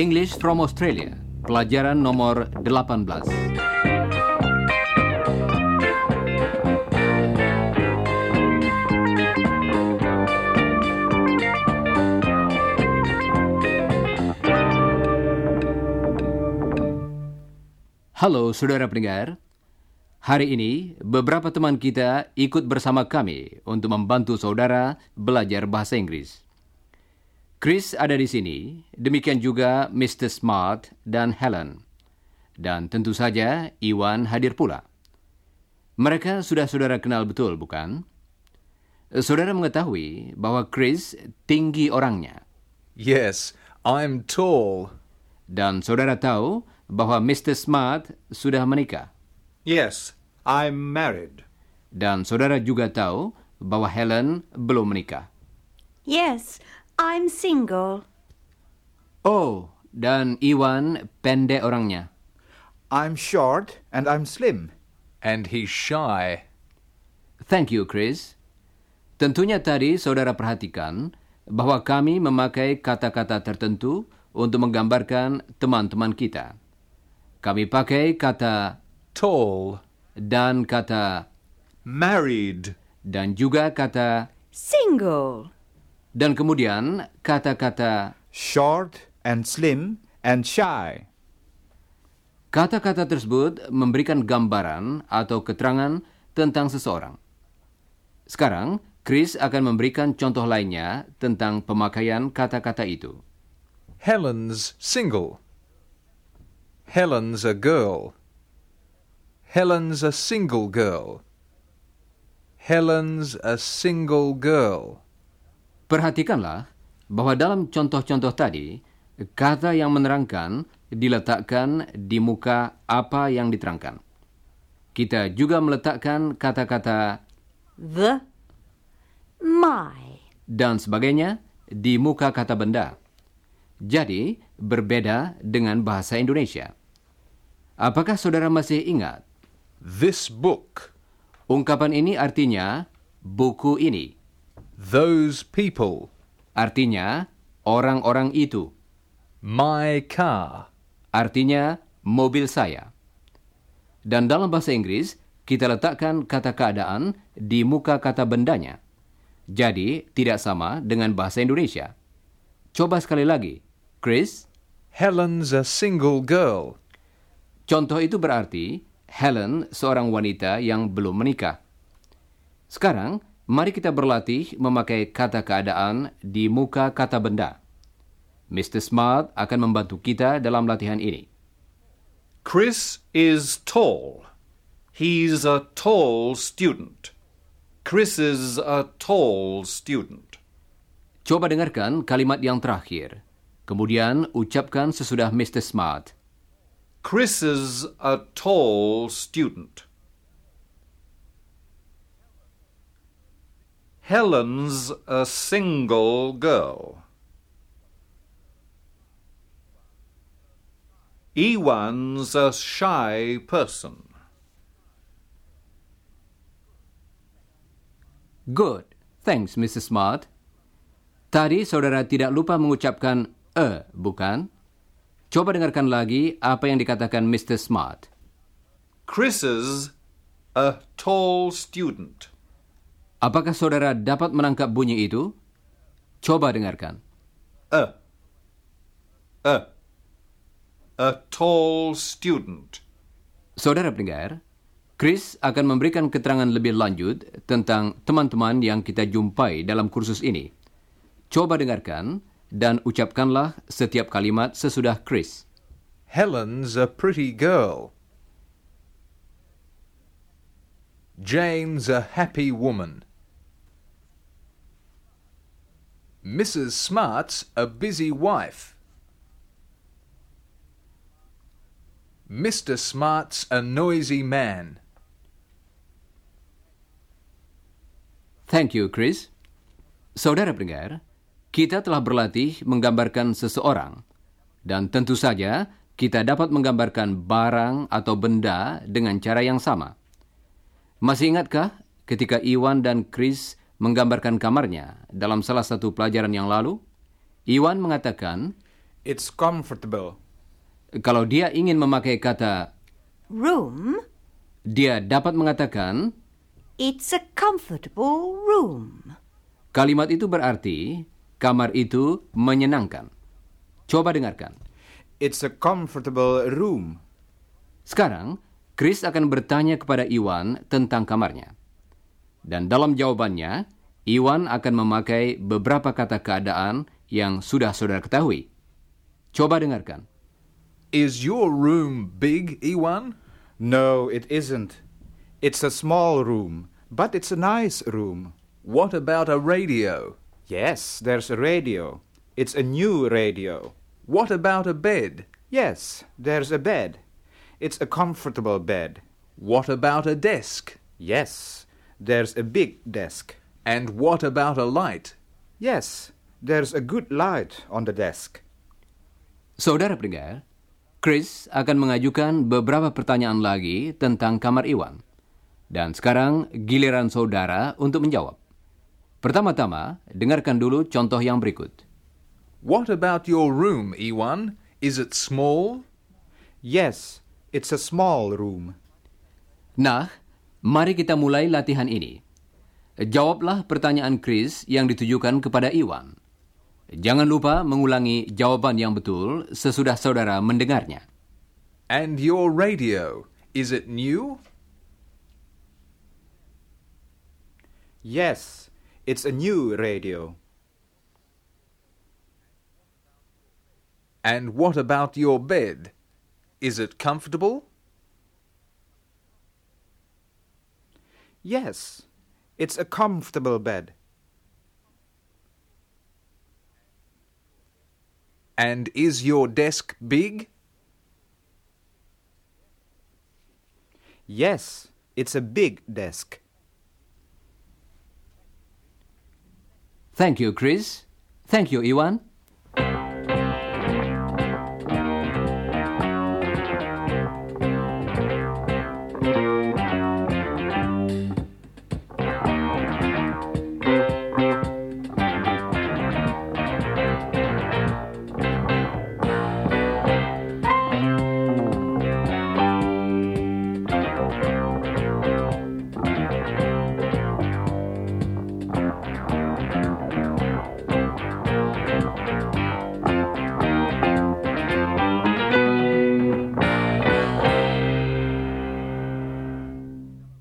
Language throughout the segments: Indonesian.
English from Australia, pelajaran nomor 18. Halo saudara pendengar, hari ini beberapa teman kita ikut bersama kami untuk membantu saudara belajar bahasa Inggris. Chris ada di sini, demikian juga Mr. Smart dan Helen. Dan tentu saja Iwan hadir pula. Mereka sudah saudara kenal betul, bukan? Saudara mengetahui bahwa Chris tinggi orangnya. Yes, I'm tall. Dan saudara tahu bahwa Mr. Smart sudah menikah. Yes, I'm married. Dan saudara juga tahu bahwa Helen belum menikah. Yes, I'm single. Oh, dan Iwan pendek orangnya. I'm short and I'm slim. And he's shy. Thank you, Chris. Tentunya tadi saudara perhatikan bahwa kami memakai kata-kata tertentu untuk menggambarkan teman-teman kita. Kami pakai kata Tall. Dan kata Married. dan juga kata Single. dan kemudian kata-kata Short and slim and shy. kata-kata tersebut memberikan gambaran atau keterangan tentang seseorang. Sekarang, Chris akan memberikan contoh lainnya tentang pemakaian kata-kata itu. Helen's single. Helen's a girl. Helen's a single girl. Helen's a single girl. Perhatikanlah bahwa dalam contoh-contoh tadi, kata yang menerangkan diletakkan di muka apa yang diterangkan. Kita juga meletakkan kata-kata The. My. dan sebagainya di muka kata benda. Jadi, berbeda dengan bahasa Indonesia. Apakah saudara masih ingat? This book. Ungkapan ini artinya buku ini. Those people. Artinya orang-orang itu. My car. Artinya mobil saya. Dan dalam bahasa Inggris, kita letakkan kata keadaan di muka kata bendanya. Jadi, tidak sama dengan bahasa Indonesia. Coba sekali lagi. Chris, Helen's a single girl. contoh itu berarti Helen seorang wanita yang belum menikah. Sekarang, mari kita berlatih memakai kata keadaan di muka kata benda. Mr. Smart akan membantu kita dalam latihan ini. Chris is tall. He's a tall student. Chris is a tall student. Coba dengarkan kalimat yang terakhir. Kemudian ucapkan sesudah Mr. Smart. Chris is a tall student. Helen's a single girl. Ewan's a shy person. Good. Thanks, Mrs. Smart. Tadi saudara tidak lupa mengucapkan e, bukan? Coba dengarkan lagi apa yang dikatakan Mr. Smart. Chris is a tall student. Apakah saudara dapat menangkap bunyi itu? Coba dengarkan. A. A. A tall student. Saudara pendengar, Chris akan memberikan keterangan lebih lanjut tentang teman-teman yang kita jumpai dalam kursus ini. Coba dengarkan dan ucapkanlah setiap kalimat sesudah Chris. Helen's a pretty girl. Jane's a happy woman. Mrs. Smart's a busy wife. Mr. Smart's a noisy man. Thank you, Chris. Saudara pendengar, kita telah berlatih menggambarkan seseorang. Dan tentu saja, kita dapat menggambarkan barang atau benda dengan cara yang sama. Masih ingatkah ketika Iwan dan Chris menggambarkan kamarnya dalam salah satu pelajaran yang lalu? Iwan mengatakan It's comfortable. kalau dia ingin memakai kata Room? dia dapat mengatakan It's a comfortable room. kalimat itu berarti kamar itu menyenangkan. Coba dengarkan. It's a comfortable room. Sekarang, Chris akan bertanya kepada Iwan tentang kamarnya. Dan dalam jawabannya, Iwan akan memakai beberapa kata keadaan yang sudah saudara ketahui. Coba dengarkan. Is your room big, Iwan? No, it isn't. It's a small room, but it's a nice room. What about a radio? Yes, there's a radio. It's a new radio. What about a bed? Yes, there's a bed. It's a comfortable bed. What about a desk? Yes, there's a big desk. And what about a light? Yes, there's a good light on the desk. Saudara pendengar, Chris akan mengajukan beberapa pertanyaan lagi tentang kamar Iwan. Dan sekarang giliran saudara untuk menjawab. Pertama-tama, dengarkan dulu contoh yang berikut. What about your room, Iwan? Is it small? Yes, it's a small room. Nah, mari kita mulai latihan ini. Jawablah pertanyaan Chris yang ditujukan kepada Iwan. Jangan lupa mengulangi jawaban yang betul sesudah saudara mendengarnya. And your radio, is it new? Yes, it's a new radio. And what about your bed? Is it comfortable? Yes, it's a comfortable bed. And is your desk big? Yes, it's a big desk. Thank you, Chris. Thank you, Iwan.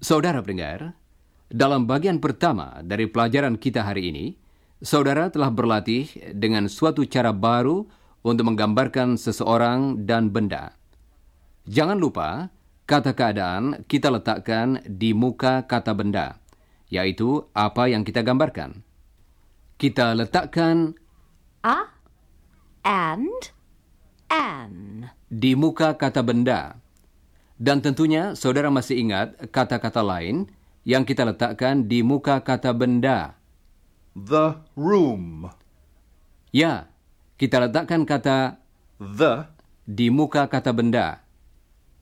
Saudara pendengar, dalam bagian pertama dari pelajaran kita hari ini, saudara telah berlatih dengan suatu cara baru untuk menggambarkan seseorang dan benda. Jangan lupa, kata keadaan kita letakkan di muka kata benda, yaitu apa yang kita gambarkan. Kita letakkan A and an. di muka kata benda. Dan tentunya saudara masih ingat kata-kata lain yang kita letakkan di muka kata benda. The room. Ya, kita letakkan kata The di muka kata benda.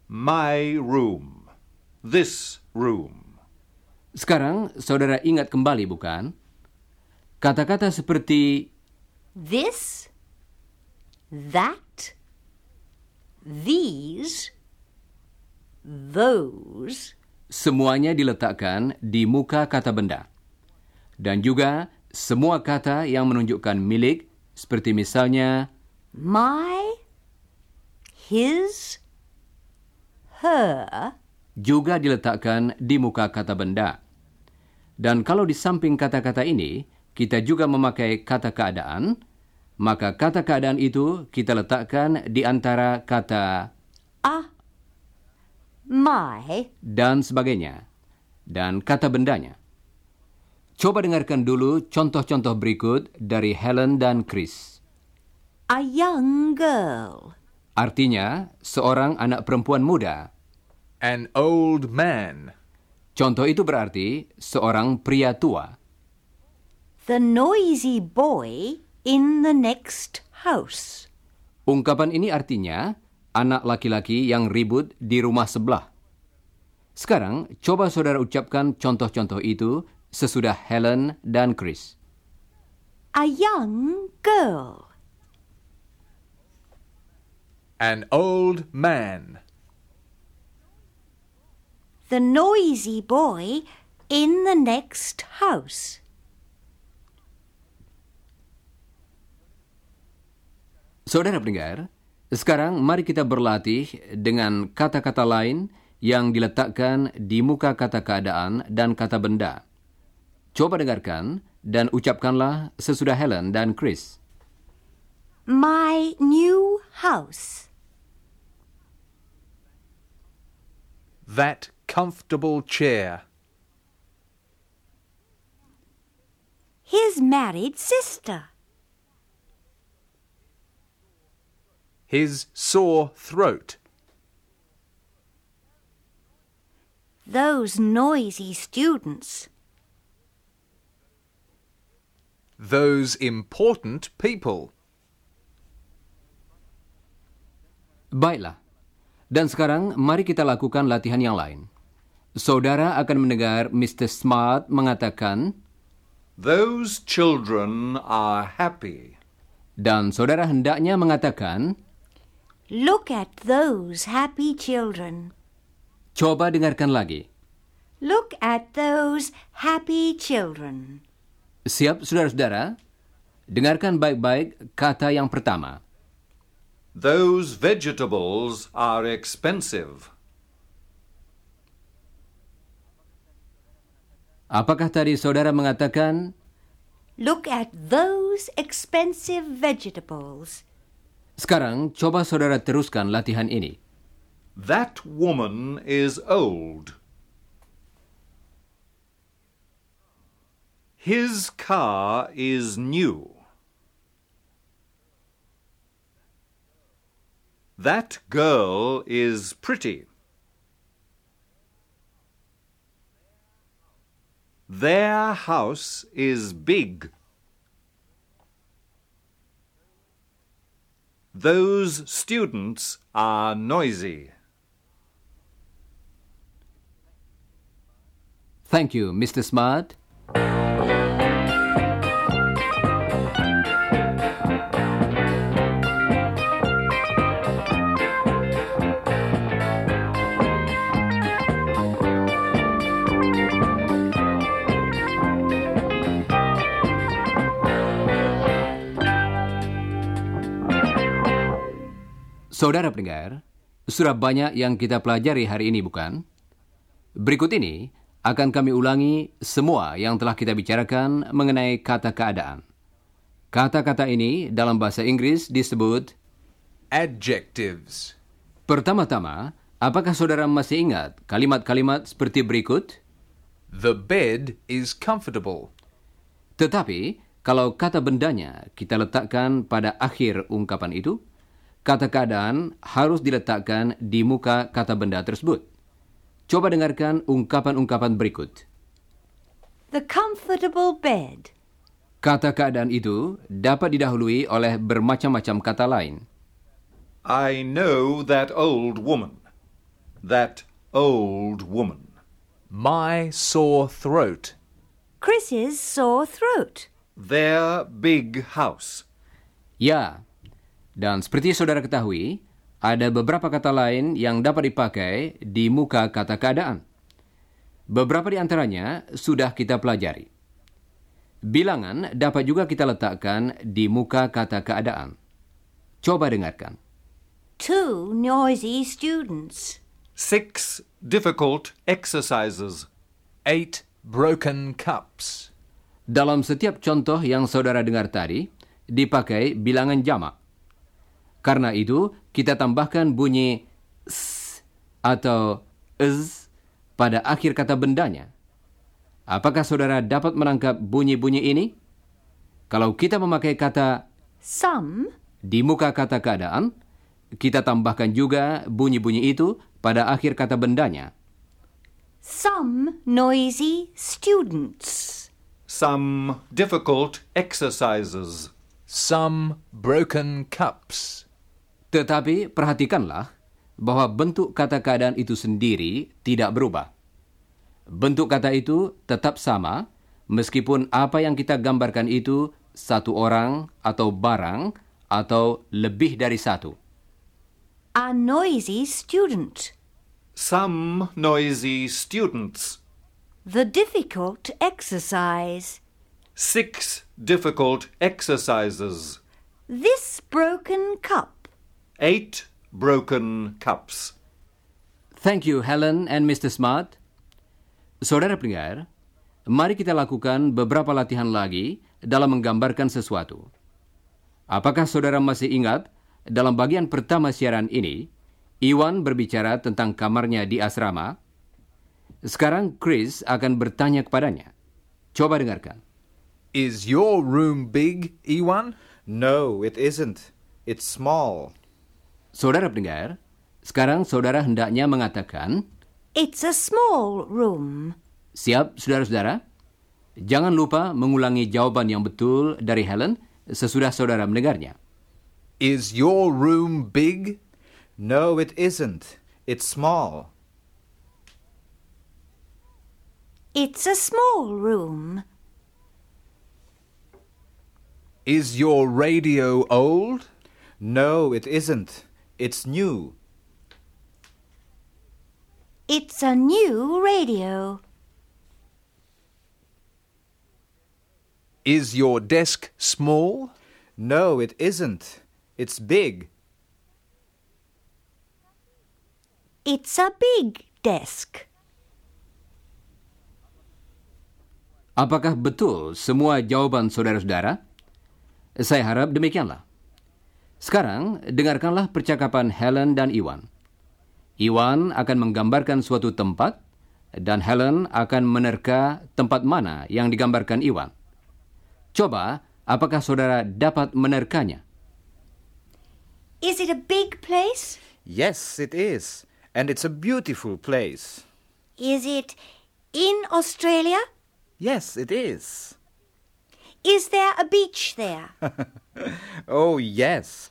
my room. This room. Sekarang saudara ingat kembali bukan? Kata-kata seperti This, that, these, those, semuanya diletakkan di muka kata benda. Dan juga semua kata yang menunjukkan milik seperti misalnya my, his, her, juga diletakkan di muka kata benda. Dan kalau di samping kata-kata ini, kita juga memakai kata keadaan, maka kata keadaan itu kita letakkan di antara kata a, my, dan sebagainya, dan kata bendanya. Coba dengarkan dulu contoh-contoh berikut dari Helen dan Chris. a young girl, Artinya, seorang anak perempuan muda. An old man. Contoh itu berarti seorang pria tua. the noisy boy in the next house, Ungkapan ini artinya anak laki-laki yang ribut di rumah sebelah. Sekarang, coba saudara ucapkan contoh-contoh itu sesudah Helen dan Chris. A young girl. An old man. The noisy boy in the next house. Saudara pendengar, sekarang mari kita berlatih dengan kata-kata lain yang diletakkan di muka kata keadaan dan kata benda. Coba dengarkan dan ucapkanlah sesudah Helen dan Chris. My new house. That comfortable chair. His married sister. His sore throat. Those noisy students. Those important people. Baiklah. Dan sekarang mari kita lakukan latihan yang lain. Saudara akan mendengar Mr. Smart mengatakan, Those children are happy. dan saudara hendaknya mengatakan, Look at those happy children. coba dengarkan lagi. Look at those happy children. Siap, saudara-saudara? Dengarkan baik-baik kata yang pertama. Those vegetables are expensive. Apakah tadi saudara mengatakan, Look at those expensive vegetables. Sekarang coba saudara teruskan latihan ini. That woman is old. His car is new. That girl is pretty. Their house is big. Those students are noisy. Thank you, Mr. Smart. Saudara pendengar, sudah banyak yang kita pelajari hari ini bukan? Berikut ini akan kami ulangi semua yang telah kita bicarakan mengenai kata keadaan. Kata-kata ini dalam bahasa Inggris disebut Adjectives. Pertama-tama, apakah saudara masih ingat kalimat-kalimat seperti berikut? The bed is comfortable. Tetapi, kalau kata bendanya kita letakkan pada akhir ungkapan itu, kata keadaan harus diletakkan di muka kata benda tersebut. Coba dengarkan ungkapan-ungkapan berikut. The comfortable bed. Kata keadaan itu dapat didahului oleh bermacam-macam kata lain. I know that old woman. That old woman. My sore throat. Chris's sore throat. Their big house. Ya, dan seperti saudara ketahui, ada beberapa kata lain yang dapat dipakai di muka kata keadaan. Beberapa di antaranya sudah kita pelajari. Bilangan dapat juga kita letakkan di muka kata keadaan. Coba dengarkan. Two noisy students. Six difficult exercises. Eight broken cups. Dalam setiap contoh yang saudara dengar tadi, dipakai bilangan jamak. Karena itu, kita tambahkan bunyi s atau z pada akhir kata bendanya. Apakah saudara dapat menangkap bunyi-bunyi ini? Kalau kita memakai kata Some di muka kata keadaan, kita tambahkan juga bunyi-bunyi itu pada akhir kata bendanya. some noisy students. Some difficult exercises. Some broken cups. Tetapi perhatikanlah, bahwa bentuk kata keadaan itu sendiri tidak berubah. Bentuk kata itu tetap sama, meskipun apa yang kita gambarkan itu satu orang atau barang atau lebih dari satu. A noisy student. Some noisy students. The difficult exercise. Six difficult exercises. This broken cup. Eight broken cups. Thank you, Helen and Mr. Smart. Saudara pendengar, mari kita lakukan beberapa latihan lagi dalam menggambarkan sesuatu. Apakah saudara masih ingat dalam bagian pertama siaran ini, Iwan berbicara tentang kamarnya di asrama? Sekarang Chris akan bertanya kepadanya. Coba dengarkan. Is your room big, Ewan? No, it isn't. It's small. Saudara pendengar, sekarang saudara hendaknya mengatakan, It's a small room. siap saudara-saudara? Jangan lupa mengulangi jawaban yang betul dari Helen sesudah saudara mendengarnya. Is your room big? No, it isn't. It's small. It's a small room. Is your radio old? No, it isn't. It's new. It's a new radio. Is your desk small? No, it isn't. It's big. It's a big desk. Apakah betul semua jawaban saudara-saudara? Saya harap demikianlah. Sekarang, dengarkanlah percakapan Helen dan Iwan. Iwan akan menggambarkan suatu tempat, dan Helen akan menerka tempat mana yang digambarkan Iwan. Coba, apakah saudara dapat menerkanya? Is it a big place? Yes, it is. And it's a beautiful place. Is it in Australia? Yes, it is. Is there a beach there? Oh, yes.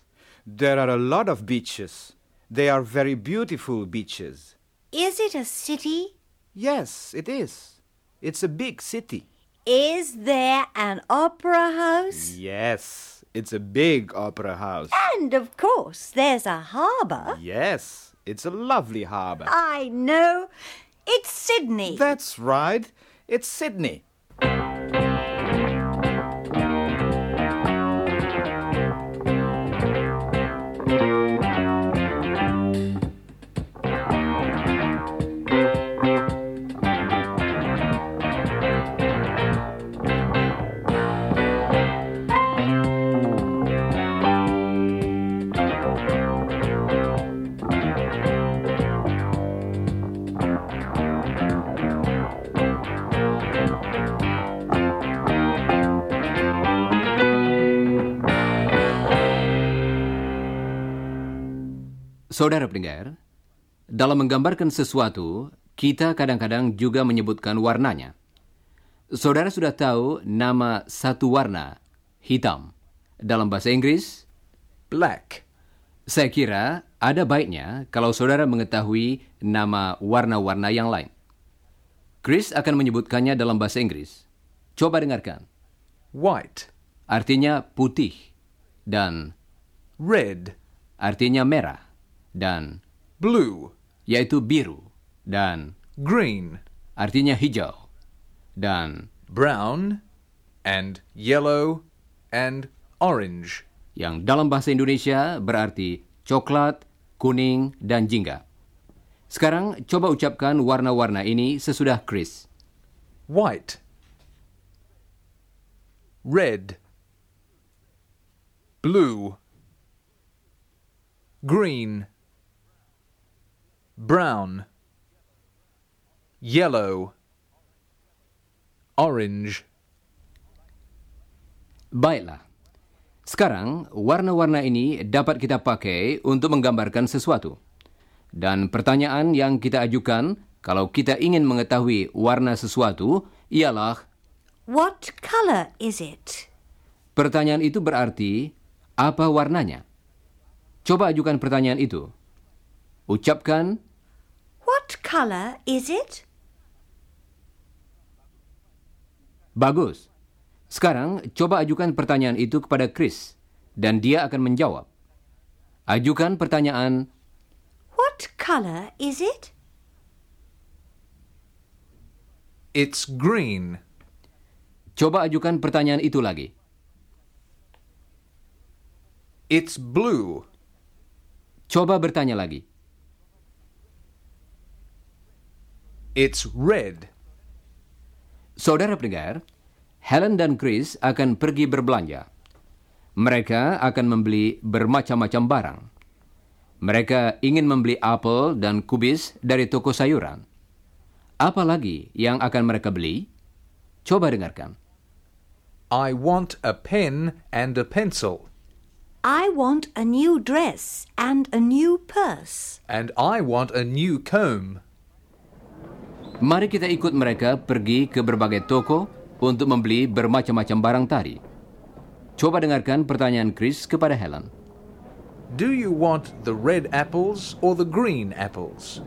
There are a lot of beaches. They are very beautiful beaches. Is it a city? Yes, it is. It's a big city. Is there an opera house? Yes, it's a big opera house. And of course, there's a harbour. Yes, it's a lovely harbour. I know. It's Sydney. That's right. It's Sydney. Saudara pendengar, dalam menggambarkan sesuatu, kita kadang-kadang juga menyebutkan warnanya. Saudara sudah tahu nama satu warna, hitam. Dalam bahasa Inggris, Black. saya kira ada baiknya kalau saudara mengetahui nama warna-warna yang lain. Chris akan menyebutkannya dalam bahasa Inggris. Coba dengarkan. White. Artinya putih dan Red. artinya merah dan Blue. yaitu biru dan Green. artinya hijau dan Brown. And yellow. And orange. yang dalam bahasa Indonesia berarti coklat, kuning, dan jingga. Sekarang coba ucapkan warna-warna ini sesudah Chris. White. Red. Blue. Green. Brown. Yellow. Orange. Baiklah. Sekarang, warna-warna ini dapat kita pakai untuk menggambarkan sesuatu. Dan pertanyaan yang kita ajukan kalau kita ingin mengetahui warna sesuatu ialah What colour is it? pertanyaan itu berarti apa warnanya? Coba ajukan pertanyaan itu. Ucapkan, What colour is it? bagus. Sekarang, coba ajukan pertanyaan itu kepada Chris, dan dia akan menjawab. Ajukan pertanyaan, What colour is it? It's green. coba ajukan pertanyaan itu lagi. It's blue. Coba bertanya lagi. It's red. Saudara pendengar, Helen dan Chris akan pergi berbelanja. Mereka akan membeli bermacam-macam barang. Mereka ingin membeli apel dan kubis dari toko sayuran. Apa lagi yang akan mereka beli? Coba dengarkan. I want a pen and a pencil. I want a new dress and a new purse. And I want a new comb. Mari kita ikut mereka pergi ke berbagai toko untuk membeli bermacam-macam barang tadi. Coba dengarkan pertanyaan Chris kepada Helen. Do you want the red apples or the green apples?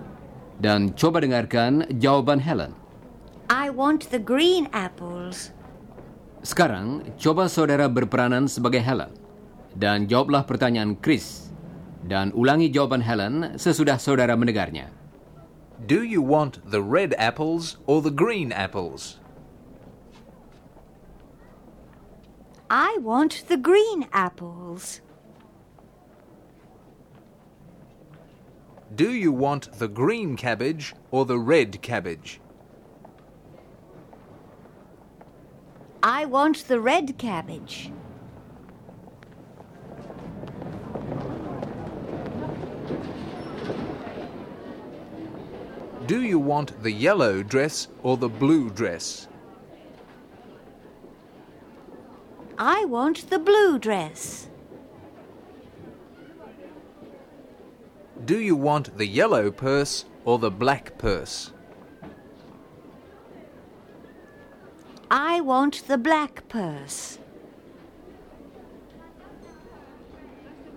Dan coba dengarkan jawaban Helen. I want the green apples. Sekarang, coba saudara berperanan sebagai Helen. Dan jawablah pertanyaan Chris. Dan ulangi jawaban Helen sesudah saudara mendengarnya. Do you want the red apples or the green apples? I want the green apples. Do you want the green cabbage or the red cabbage? I want the red cabbage. Do you want the yellow dress or the blue dress? I want the blue dress. Do you want the yellow purse or the black purse? I want the black purse.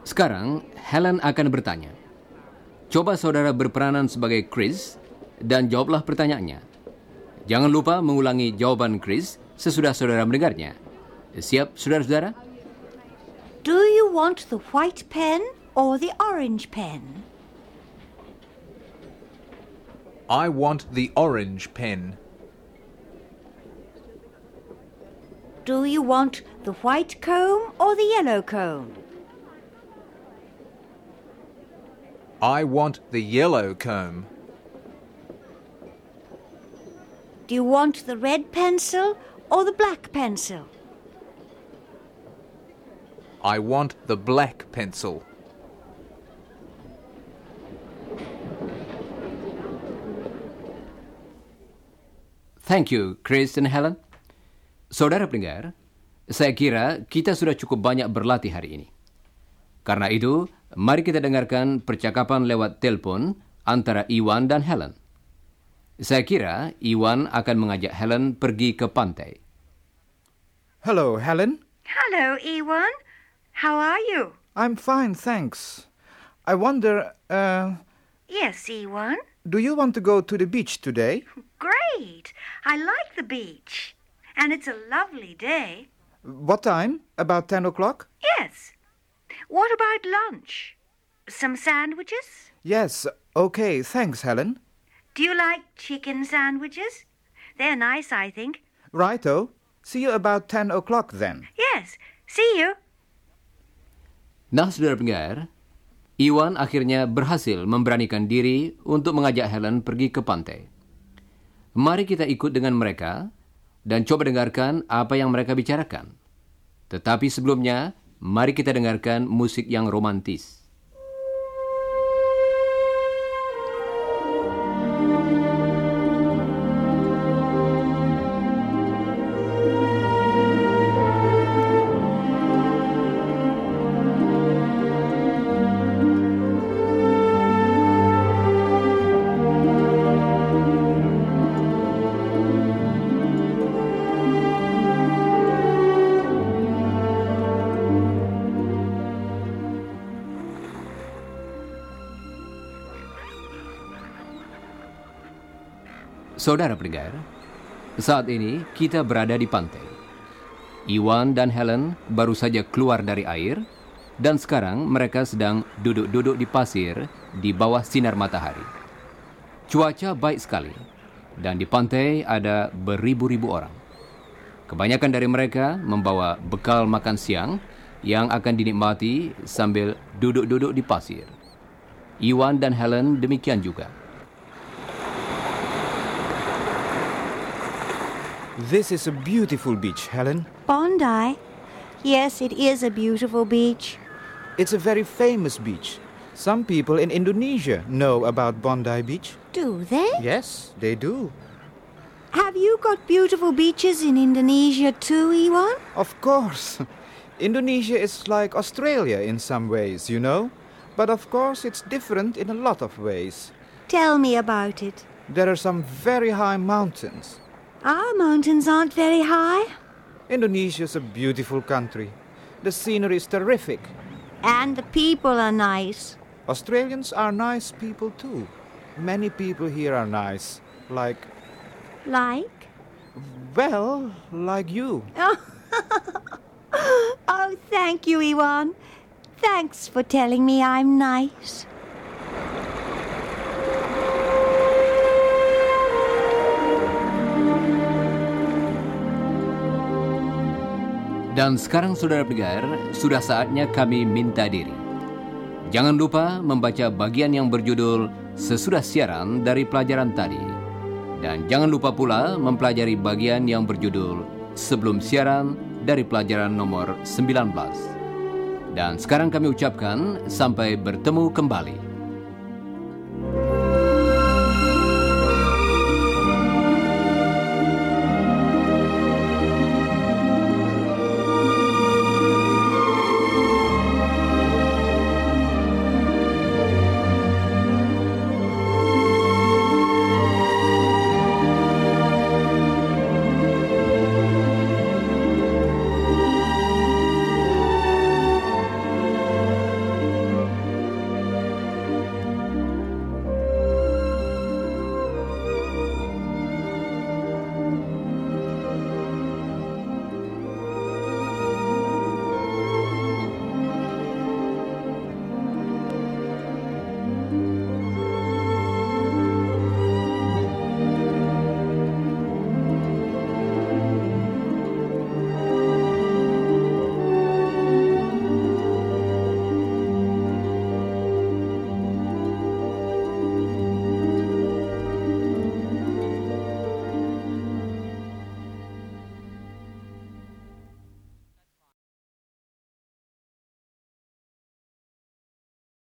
Sekarang, Helen akan bertanya. Coba saudara berperanan sebagai Chris dan jawablah pertanyaannya. Jangan lupa mengulangi jawaban Chris sesudah saudara mendengarnya. Siap, saudara-saudara? Do you want the white pen or the orange pen? I want the orange pen. Do you want the white comb or the yellow comb? I want the yellow comb. Do you want the red pencil or the black pencil? I want the black pencil. Thank you, Chris and Helen. Saudara pendengar, saya kira kita sudah cukup banyak berlatih hari ini. Karena itu, mari kita dengarkan percakapan lewat telepon antara Iwan dan Helen. Saya kira Iwan akan mengajak Helen pergi ke pantai. Hello, Helen. Hello, Ewan. How are you? I'm fine, thanks. I wonder, uh, Yes, Ewan. do you want to go to the beach today? Great. I like the beach. And it's a lovely day. What time? About 10 o'clock? Yes. What about lunch? Some sandwiches? Yes, okay, thanks, Helen. Do you like chicken sandwiches? They're nice, I think. Righto. See you about 10 o'clock then. Yes. See you. Nah, saudara pendengar, Iwan akhirnya berhasil memberanikan diri untuk mengajak Helen pergi ke pantai. Mari kita ikut dengan mereka dan coba dengarkan apa yang mereka bicarakan. Tetapi sebelumnya, mari kita dengarkan musik yang romantis. Saudara pendengar, saat ini kita berada di pantai. Iwan dan Helen baru saja keluar dari air dan sekarang mereka sedang duduk-duduk di pasir di bawah sinar matahari. Cuaca baik sekali dan di pantai ada beribu-ribu orang. Kebanyakan dari mereka membawa bekal makan siang yang akan dinikmati sambil duduk-duduk di pasir. Iwan dan Helen demikian juga. This is a beautiful beach, Helen. Bondi? Yes, it is a beautiful beach. It's a very famous beach. Some people in Indonesia know about Bondi Beach. Do they? Yes, they do. Have you got beautiful beaches in Indonesia too, Iwan? Of course. Indonesia is like Australia in some ways, you know. But of course, it's different in a lot of ways. Tell me about it. There are some very high mountains. Our mountains aren't very high. Indonesia is a beautiful country. The scenery is terrific. And the people are nice. Australians are nice people too. Many people here are nice. Like, Like? well, like you. Oh, thank you, Iwan. Thanks for telling me I'm nice. Dan sekarang saudara pendengar, sudah saatnya kami minta diri. Jangan lupa membaca bagian yang berjudul sesudah siaran dari pelajaran tadi. Dan jangan lupa pula mempelajari bagian yang berjudul sebelum siaran dari pelajaran nomor 19. Dan sekarang kami ucapkan sampai bertemu kembali.